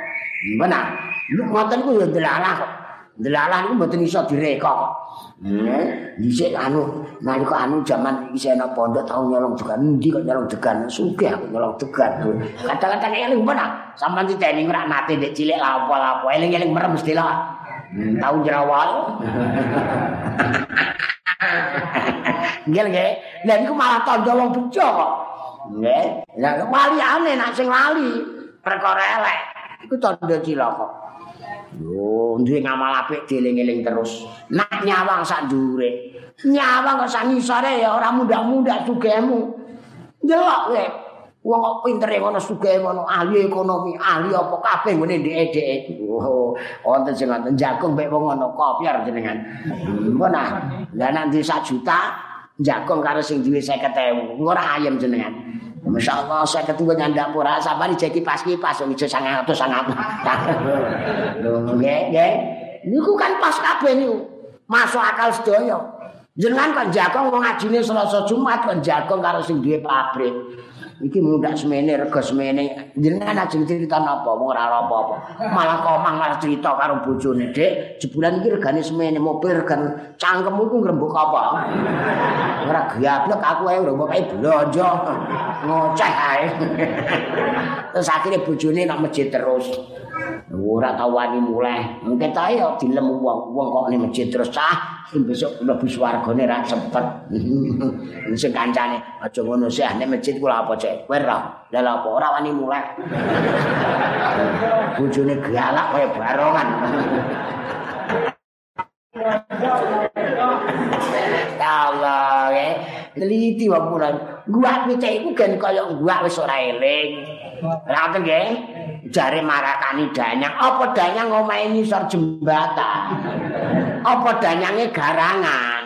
Benar. Lu ngoten ku ya delalah kok. Delalah niku mboten iso direka kok. Hmm. Dhisik anu nalika anu jaman iki ana pondok tau nyolong juga ndi kok nyolong degan sugih aku nyolong degan. Kadang-kadang eling mana sampean diteni ora nate ndek cilik lapo-lapo eling-eling merem mesti lah. Hmm, tau jerawal. Nggih nggih. Lah niku malah tandha wong bejo kok. Nggih. Lah waliane nak sing lali perkara elek iku tandha cilaka. Yo, duwe ngamal apik dieling-eling terus. Nak nyawang sak dhuwure. Nyawang kok sak ngisore ya ora mudah-mudah sugihmu. Delok kowe. Wong kok pintere ngono sugih ngono ahli ekonomi, ahli apa kabeh ngene ndek-ndek. Oh, wonten sing ngoten jagung mek wong ngono kopiar jenengan. Mbon nah, lah nek 1 juta jagung karo sing duwe 50.000, ora ayem jenengan. Masya Allah, saya ketua nyandak pura, sabar dijeki pas kipas, itu sangat atau sangat. Nggak, nggak. Ini kan pas kabeh ini, masuk akal sedoyo. Jangan kan jagung mau ngajini selasa Jumat, kan jagung karo sing duwe pabrik. Iki muda semene, rego semene. Jangan aja cerita apa, mau rara apa-apa. Malah komang malah cerita karo bojone dek. Jebulan iki regane semene, mobil regan cangkemmu itu ngerembuk apa. Ora gablek aku ae ngerembuk ae belanja. Ngoceh ae. Terus akhirnya bojone nak masjid terus. Ora tau wani mulai. Mungkin ta ya dilem wong wong kok ning masjid terus cah. besok mlebu swargane ra cepet. Sing kancane aja ngono sih nek masjid kula apa cek. Kowe ra. Lah apa ora wani mulai. Bojone galak kaya barongan. Allah, ya. Teliti wong kula. Gua picek iku gen kaya gua wis ora eling. Lah nggih. Jare marakani danyang, apa danyang omahe ngisor jembatan? Apa danyange garangan?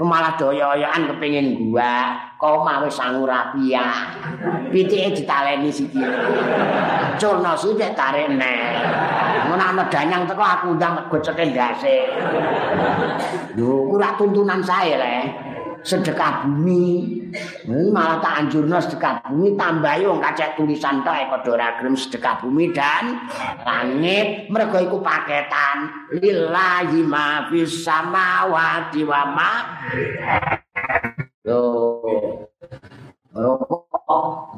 Malah doyo-doyoan kepengin gua, kok mau sangu rapia. Pitike ditaleni sikile. Culno sithik tarik nek. Ngono ana danyang teko aku ndang goceke ndase. Lho, ora tuntunan sae le. Sedekah bumi. Ini malah tak anjurno sedekah bumi tambahi wong kacek tulisan tok eko ora gelem sedekah bumi dan langit mergo iku paketan lillahi ma fis samawati wa ma Loh.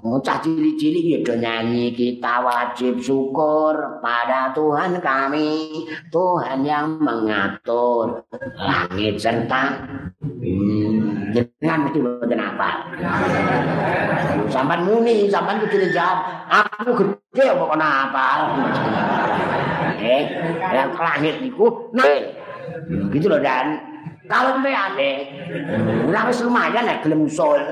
Bocah cilik-cilik ya nyanyi kita wajib syukur pada Tuhan kami, Tuhan yang mengatur langit serta hmm, dengan mesti mboten apa. Sampan muni, sampan kudu jawab, aku gede apa kena apa. Eh, yang langit niku nah, gitu loh dan kalau aneh, ora wis lumayan nek gelem usul.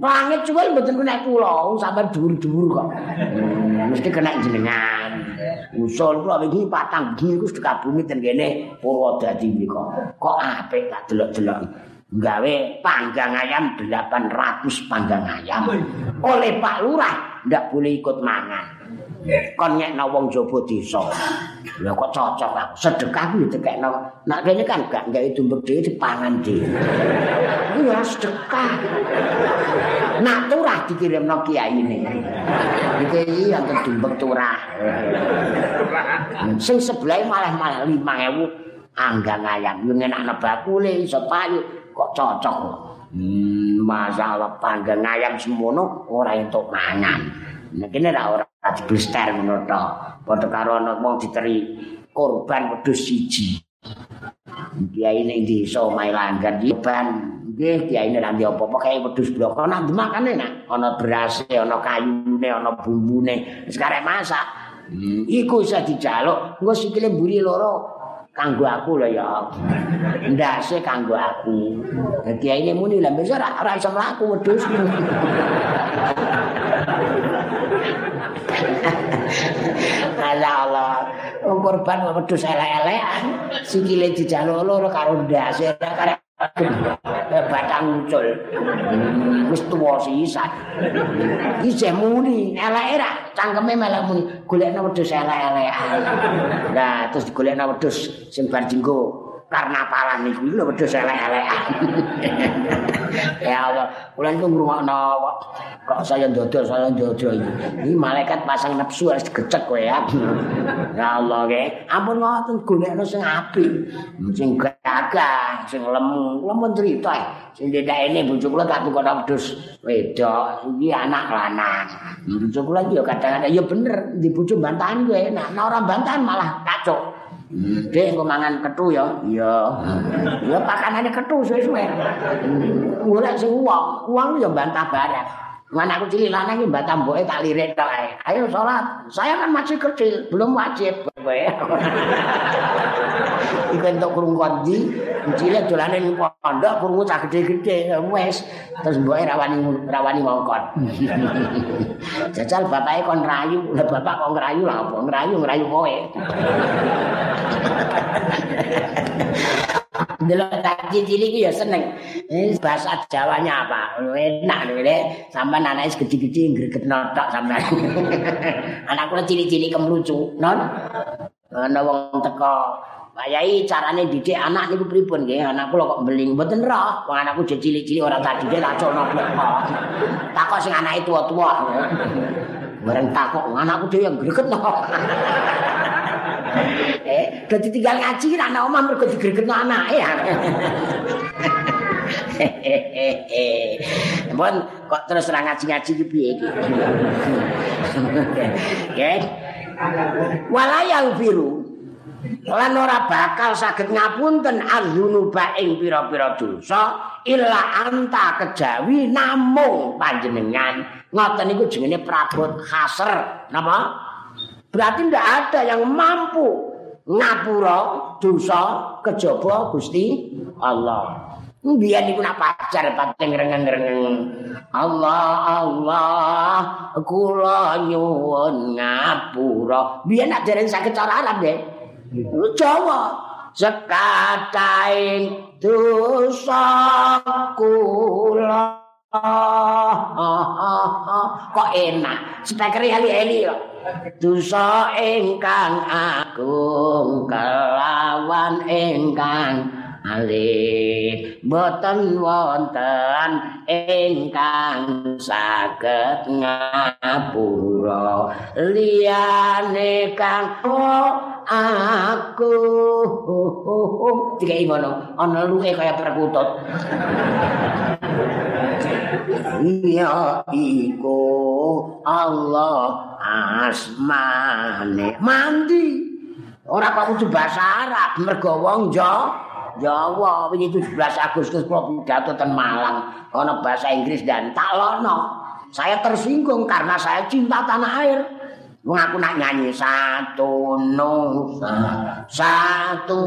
Langit cuwel mboten kena kula, sampean dhuwur-dhuwur kok. Hmm, mesti kena jenengan. Usul kula wingi patang bengi iku sedekah bumi ten kene Purwodadi mriku. Kok apik tak delok-delok. Gawe panggang ayam 800 panggang ayam. Oleh Pak Lurah ndak boleh ikut mangan. kon nyekno wong jaba desa. Lah kok cocok aku. Sedekah kuwi dikekno. Nak kene kan gak gawe dumbek dhewe dipangan dhewe. Kuwi ora sedekah. Nak turah dikirimno kiai ini. Iki yang dumbek turah. Sing sebelah malah malah 5000 anggang ayam. Yo ngenakno bakule iso payu kok cocok. Hmm, masalah panggang ayam semono ora entuk mangan. Nek kene ora Aji blister ngono to. Padha karo ana wong diteri korban wedhus siji. Kiai ning desa omahe langgar korban nggih kiai nek ndi apa-apa kae wedhus blok ana demakane nak ana beras ana kayune ana bumbune karek masak. Hmm, iku isa dijaluk engko sikile mburi loro kanggo aku lho ya. Ndase kanggo aku. Dadi ae muni lha besar ora iso mlaku wedhus. Allah Allah. Wong korban wedhus elek-elekan, sikile dijaluk loro karo ndase karo batang muncul. Wis tuwa sisan. Iki muni eleke ra cangkeme malah muni golekno wedhus elek-elekan. Lah terus digolekno wedhus sing bar jinggo karena palan niku lho wedhus elek-elekan. ya Allah, kula niku ngrungokno kok saya dodol saya dodol iki. malaikat pasang nafsu harus digecek kowe ya. ya Allah ge, ampun ngoten golekno sing apik, sing gagah, sing lemu, lemu cerita. Sing ini bojo kula tak tukokno wedhus wedok, iki anak lanang. Bojo kula iki ya kadang-kadang ya bener, di bojo bantahan kuwi enak, ora bantahan malah kacau. Dek engko mangan kethu ya. Iya. Ya pakanane kethu suwe-suwe. Golek sing uang, uang ya bantah barang. Mana aku cilik lanang iki mbak tamboke tak lirik tok ae. Ayo salat. Saya kan masih kecil, belum wajib. Iku entuk kurung kondi, cilik dolane ning pondok kurung cah gede-gede wis. Terus mboke rawani rawani ngongkon. Jajal bapake kon rayu, lah bapak kok ngrayu lah apa? Ngrayu ngrayu kowe. Delok tadi cilik ya seneng. Ini bahasa Jawanya apa? Enak lho le. Sampeyan anake gede-gede greget notok sampeyan. Anak kula cilik-cilik kemlucu, non. Ana wong teko Bayai carane didik anak niku pripun nggih? Anak kula kok beling mboten roh. Wong anakku cilik-cilik ora tak didik tak cono kok. Takok sing anake tua-tua. Bareng takok anakku dhewe yang greget eh, dadi tinggal ngaji kan anak omah mergo digregetno anake. Mbon kok terus ora ngaji-ngaji iki piye iki? Nggih. Walayang biru lan ora bakal saged ngapunten azunuba ing pira-pira dosa illa anta kejawi namung panjenengan ngoten niku jenenge prabot khaser napa Berarti tidak ada yang mampu ngapura dosa kejaba Gusti Allah. Biar iku nak pacar pating rengeng-rengeng. Allah Allah kula nyuwun ngapura. Biar nak dereng sakit cara Arab deh. Jawa sekataing dosa kula. Kok enak. Speaker eli-eli kok. Dosa ingkang agung kelawan ingkang malih boten wonten ingkang saged ngapura liyane kang aku dikai ngono ana luwe kaya perkutut iya iku Allah asmane. Mandi. Ora kok kudu bahasa Arab mergo wong Jawa. Wingi 17 Agustus kula pidato ten Malang. Ana bahasa Inggris dan tak lono. Saya tersinggung karena saya cinta tanah air Wong aku nak nyanyi satu nusa satu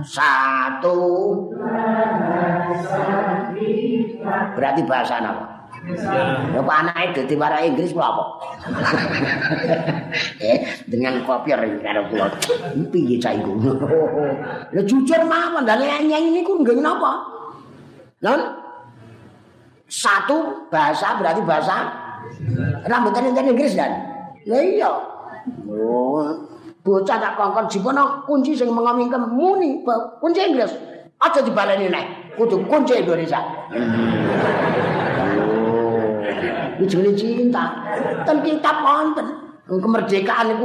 satu berarti bahasa apa? Ya Pak anak itu di Inggris kula apa? eh dengan kopior karo kula. Piye cah iku? Lah jujur mawon dan nyanyi niku nggih napa? Lan satu bahasa berarti bahasa rambutan enten Inggris dan. Lah iya. Oh, bocah tak kongkon jipono kunci sing mengomingkem muni kunci Inggris. Aja dibaleni nek kudu kunci Indonesia. Oh. Iki cinta. Ten kitab wonten kemerdekaan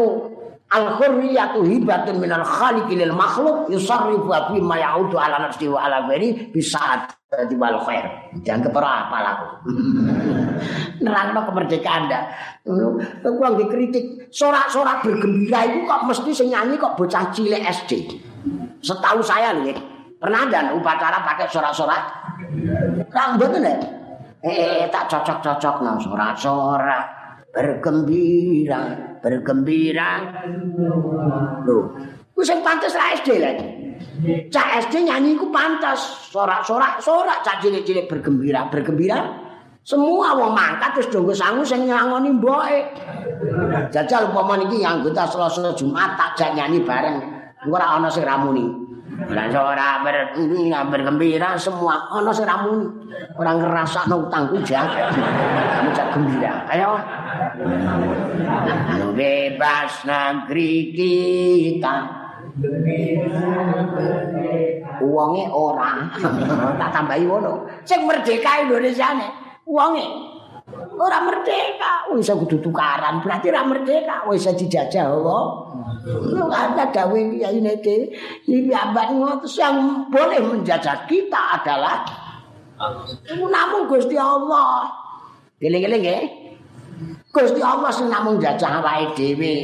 iku Al-hurriyatu hibatun minal khaliqi lil makhluk yusarrifu bi ma ya'udu ala nafsi wa ala ghairi bisa di wal khair. Jangan kepara apa laku. Nerangno kemerdekaan ndak. Aku lagi kritik sorak-sorak bergembira itu kok mesti sing nyanyi kok bocah cilik SD. Setahu saya nih, pernah ada upacara pakai sorak-sorak? Kang mboten ya? Eh, tak cocok-cocok nang sorak-sorak. bergembira, bergembira. Lho, ku sing pantes ra SD lagi. Cak SD nyanyi ku pantes, sorak-sorak, sorak cak cilik-cilik bergembira, bergembira. Semua wong mangkat terus donggo sangu sing nyangoni mboke. Jajal umpama niki anggota Selasa Jumat tak jak nyanyi bareng. Ora ana sing ramuni. Lan ora ber, bergembira semua ana sing ramuni. Ora ngrasakno utangku jaga. Kamu cak gembira. Ayo. bebas negeri kita uangnya orang tak tambahi wono sing merdeka Indonesia nih uangnya orang merdeka. Bisa kudu tukaran berarti orang merdeka. Bisa dijajah Allah lu ada gawe ya ini ke ini abad ngotos yang boleh menjajah kita adalah namun Gusti Allah. Giling-giling ya Gusti Allah sing namung jajah awake dhewe.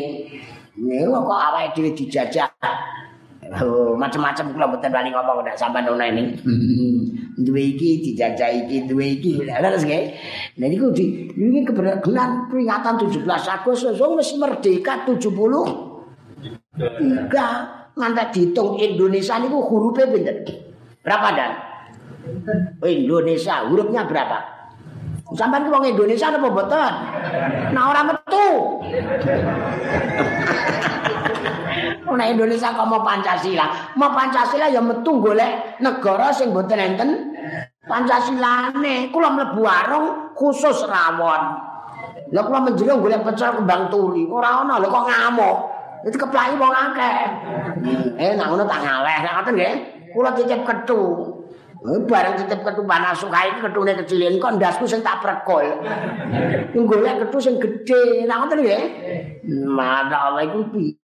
Niku kok awake dhewe dijajah. Oh, macam-macam kula mboten wani ngomong ndak sampean ono ini. duwe iki dijajah iki, duwe iki. Leres nggih. Nah niku di iki kebenaran peringatan 17 Agustus wis merdeka 70. Tiga ngantek dihitung Indonesia niku hurufnya pinten? Berapa dan? Indonesia hurufnya berapa? Sampai wong Indonesia apa mboten? Nah ora metu. Nah Indonesia kok mau Pancasila? Mau Pancasila ya metu golek negara sing mboten enten Pancasilane. Kula mlebu warung khusus rawon. Lah kula menjero golek pecel kembang turi. Ora ana lho kok ngamuk. Itu keplai wong akeh. Eh nak ngono tak ngaleh. Nek ngoten nggih. Kula titip ketu. barang titip ketu panas suka iki ketune kecilin kok ndasku sing tak prekol. Golek ketu sing gedhe. Lah ngoten nggih. Mana Allah iku piye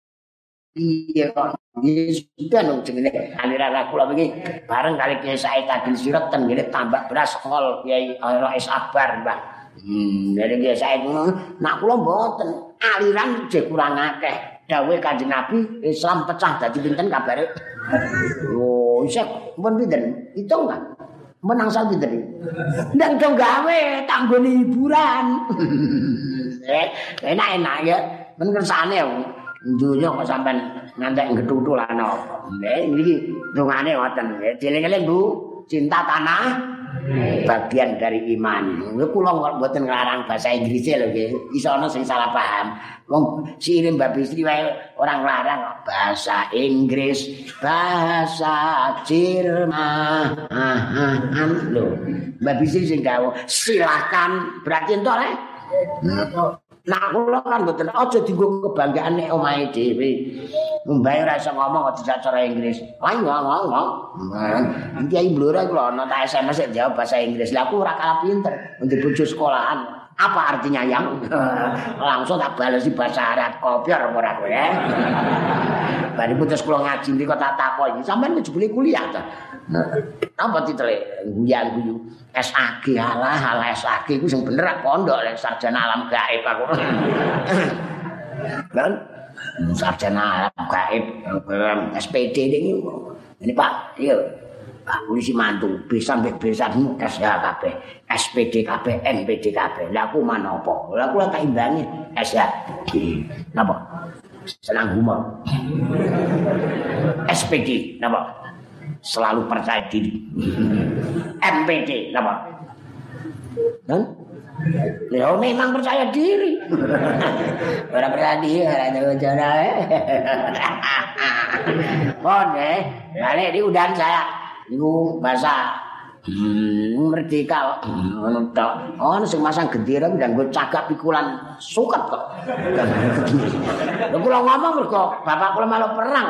kok sudah nang jenenge aliran aku lha iki bareng kali Kiai Said Agil Sirat ten ngene tambah beras kol Kiai Rais Akbar Mbah. Hmm, dari Kiai Said nak kula mboten aliran jek kurang akeh. Dawe Kanjeng Nabi Islam pecah dadi pinten kabare? Oh, isek pun pinten? Hitung kan? Menang sal pinten? Ndang dong gawe tanggone hiburan. eh, enak-enak ya. Men kersane dunya kok sampean ngantek gedhutu lan apa. Niki dongane ngoten. Dieling-eling Bu, cinta tanah bagian dari iman. Kula mboten nglarang bahasa Inggris lho nggih. Iso ana sing salah paham. Wong sirim Mbak Bisri wae orang larang bahasa Inggris, bahasa Jerman. Lho, Mbak Bisri sing dawuh, silakan berarti entuk le. Nak kula kan mboten aja dienggo kebanggaan nek omahe dhewe. Mbah ora iso ngomong dijak cara Inggris. Ayo ngomong ngomong. Iki ae blora kula ana tak SMS jawab bahasa Inggris. Lah aku ora kalah pinter bojo sekolahan. Apa artinya yang? Langsung tak balesi bahasa Arab kopior ora kowe ya. Bari putus kula ngaji iki kok tak takoki. Sampeyan kejebule kuliah ta? Apa titele? Guyan-guyu. SAG alah, alah SAG iku sing bener pondok lek sarjana alam gaib aku. Kan sarjana alam gaib SPD ini. Ini Pak, iya. Pak polisi mantu, bisa sampai bisa tes ya kabeh. SPD kabeh, NPD kabeh. Lah aku mana apa? Lah aku tak imbangi S ya. Napa? Senang humor. SPD, napa? Selalu percaya diri. MPD, napa? Kan? Ya memang percaya diri. Ora percaya diri, ora ada cara. Bon, eh, balik di udan saya. Iku bahasa Hmm, merdeka ngono tok. Ono sing masang gendera nganggo cagak pikulan suket kok. Lha kula ngomong mergo bapak kula malu perang.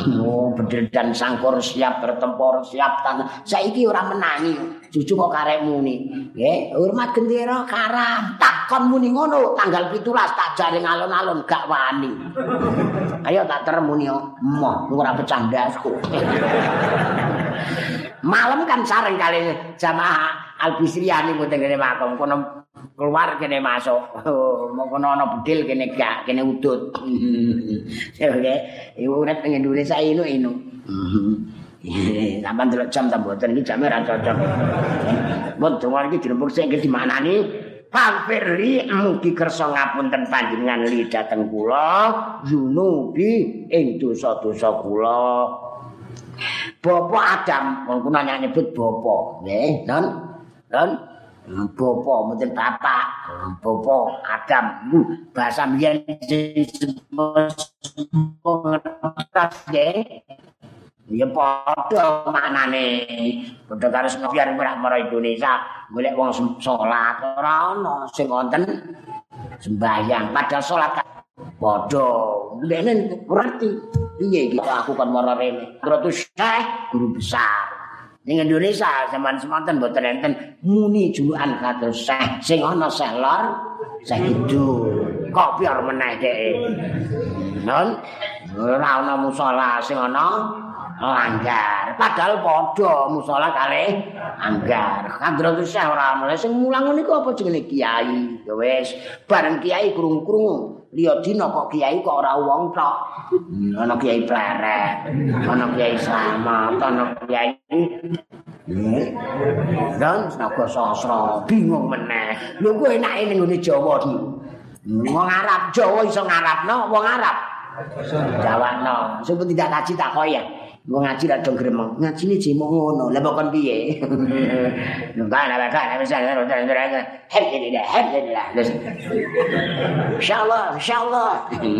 Oh, bedil dan sangkur siap bertempur, siap tanah. Saiki ora menangi. Cucu kok karek muni. Nggih, hormat gendera karam. Takon muni ngono, tanggal 17 tak jaring alon-alon gak wani. Ayo tak terem muni, moh ora becandasku. Malam kan sareng kali jamaah Al-Bisriyani ku tengene makom kono keluar kene masuk. Mau kono ana bedil kene gak kene udut. Oke, iku urip ning Indonesia inu inu. Sampai delok jam tak mboten iki jame ra cocok. Mun donga iki dirembuk sing di manani Pampirli mugi kersa ngapunten panjenengan li dateng kula yunubi ing dosa-dosa kula. Bapak Adam, wong kuna nyebut bapak, nggih, non. Non. Bapak mboten bapak, bapak Adam. Bahasa mbiyen Ya padha maknane. Padha karo biar ora mara Indonesia golek wong salat ora ana sing wonten sembahyang padahal salat padha. Ndekne ngerti piye iki aku kan mara rene. Terus Syekh guru besar. Ning Indonesia sampean semanten mboten enten muni julukan kados Syekh sing ana Syekh lor, Syekh kidul. Kok biar meneh dhek. Non ora ana musala sing ana langgar. Padahal padha musala kali anggar. Hadratus Syekh ora ana sing mulang niku apa jenenge kiai. Ya wis, bareng kiai krung-krung. Liya dina kok kiai kok ora wong tok. Ana kiai pleret, ana kiai sama, ana kiai Dan naga sastra bingung meneh. Lho kuwi enake ning ngene Jawa iki. Wong Arab Jawa iso ngarapno wong Arab. Jawa no. Sing tidak kaji tak koyo. Wong ngaji ra dong gremeng. Ngajine jemo ngono. Lah kok piye? Enggak ana bakal ana bisa ini dah, hep ini dah. Insyaallah, insyaallah.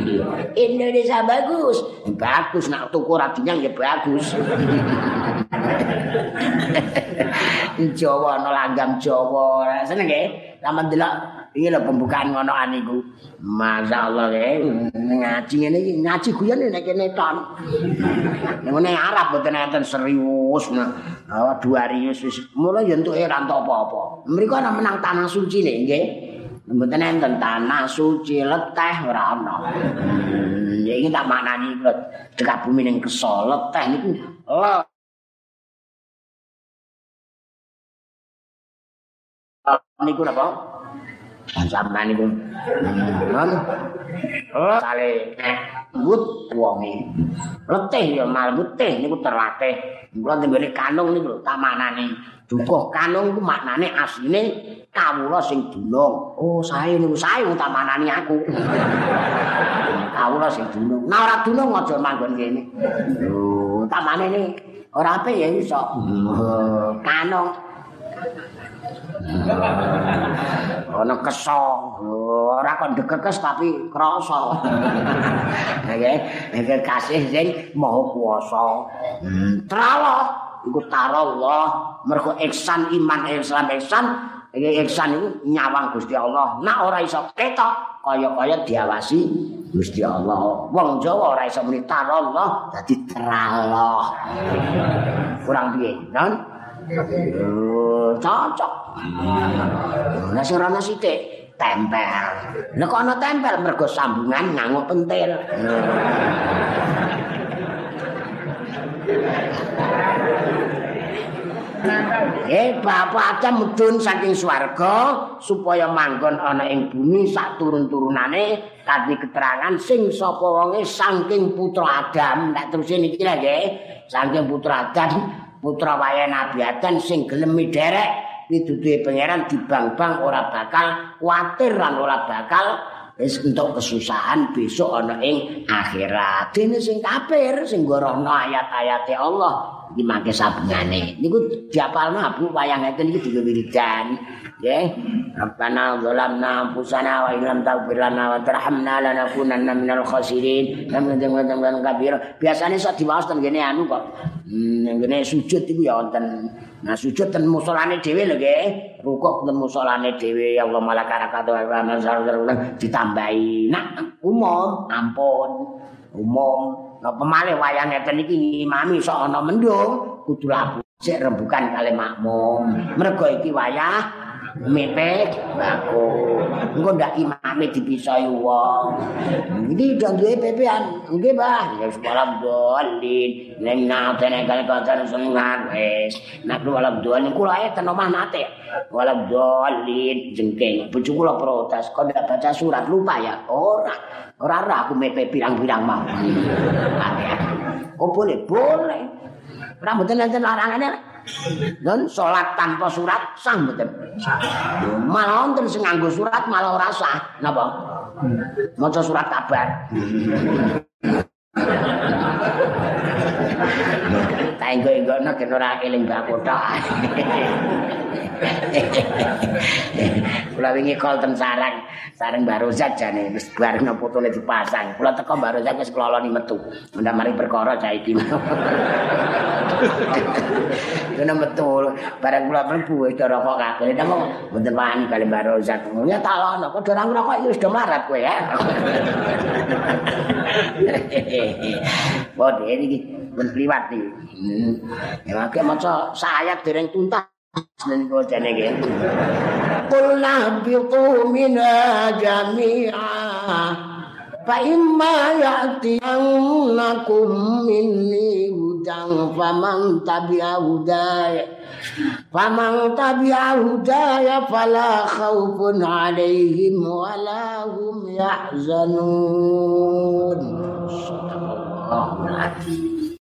Indonesia bagus. Bagus nak tuku radinya ya bagus. Jawa ana langgam Jawa. Seneng nggih? Sampe delok iki lho pembukaan ngono aniku. Masyaallah nggih. Ngaji ngene iki ngaji guyon nek kene ton. Ngene Arab mboten enten serius. Awak duarius wis mulai yo entuk ora entuk apa-apa. Mriku ana menang tanah suci nih nggih. Mboten enten tanah suci leteh ora ana. Ya iki tak maknani kula dekak bumi ning kesol leteh niku. Niku napa? Sampeyan niku. Nun. Oh, sale but wonge. Letih ya mal putih niku terlatih. Kula tenggene kanung niku tak manani. Dukuh kanung iku maknane asline kawula sing dunung. Oh, sae niku sae tak aku. kawula sing dunung. Nah ora dunung aja manggon kene. Lho, tak ora apik ya iso. Kanung. Ana kesong, ora kok dekekes tapi krasa. Nggih, nek kasih sing maha kuwasa. Hmm, Tralo iku tarallah, mergo ihsan iman Islam ihsan iki ihsan iku nyawang Gusti Allah. Nak ora iso ketok kaya-kaya diawasi Gusti Allah. Wong Jawa ora iso muni Allah dadi teraloh. Kurang piye, non? Cocok. Nah, sing ana sithik tempel. Nek kok ana tempel mergo sambungan nganggo pentil. Eh bapak Adam mudun saking swarga supaya manggon ana ing bumi sak turun-turunane kanthi keterangan sing sapa wonge saking putra Adam tak terus niki lho nggih saking putra Adam putra wayahe Nabi Adam sing gelem derek pitutuhe pangeran dibang-bang ora bakal kuatir lan ora bakal wis entuk kesusahan besok ana ing akhirat. Dene sing kafir sing gorono ayat-ayate Allah iki mangke sabungane niku diapalno abu wayang ngeten iki digawe wiridan nggih Rabbana zalamna anfusana wa illam taghfir lana wa tarhamna lanakunanna minal khasirin. Lan ngene kabir. Biasane sok diwaos ten ngene anu kok. Hmm, ngene sujud iku ya wonten. Nah sujud ten musolane dhewe lho nggih. Rukuk ten musolane dhewe. Ya Allah malakarakat wa ditambahi. Nak umum. Ampun. Umum. Napa malih wayang ngeten iki imami sok ana mendung kudu labu. Sik rembukan kali makmum. Mergo iki wayah mepet bako. Engko ndak imame dipisoi wong. Iki udah duwe pepean. Nggih, Mbah. Ya sekolah dolin. Ning nate nek kali kancan senengan wis. Nek wala dolin kula ae ten omah nate. Wala dolin jengking. Bojo kula protes kok ndak baca surat lupa ya. Ora. Ora ora aku mepe pirang-pirang mau. Oh boleh, boleh. Mboten enten larangane. Dan salat tanpa surat sah mboten. Malah wonten sing nganggo surat malah ora sah. Napa? Maca surat kabar. Tenggo-enggono kena ora eling bakotok. Kula wingi kol ten sarang, sarang barozat jane wis bareng fotone dipasang. Kula teko barozat wis keloloni metu. Mendak mari perkara saiki. Kena metu bareng kula mlebu wis rokok kabeh. Namo mboten wani kali barozat. Ya talono kok ora ngrokok ya wis do marat kowe ya. Bodhe iki ben privat iki. Ya makake maca sayat dereng tuntas. Seneng kok jane iki. Qulna biqu min jami'a fa imma ya'tiyannakum minni hudan faman tabi'a hudaya faman tabi'a hudaya fala khaufun 'alaihim wala hum yahzanun. Allahu akbar.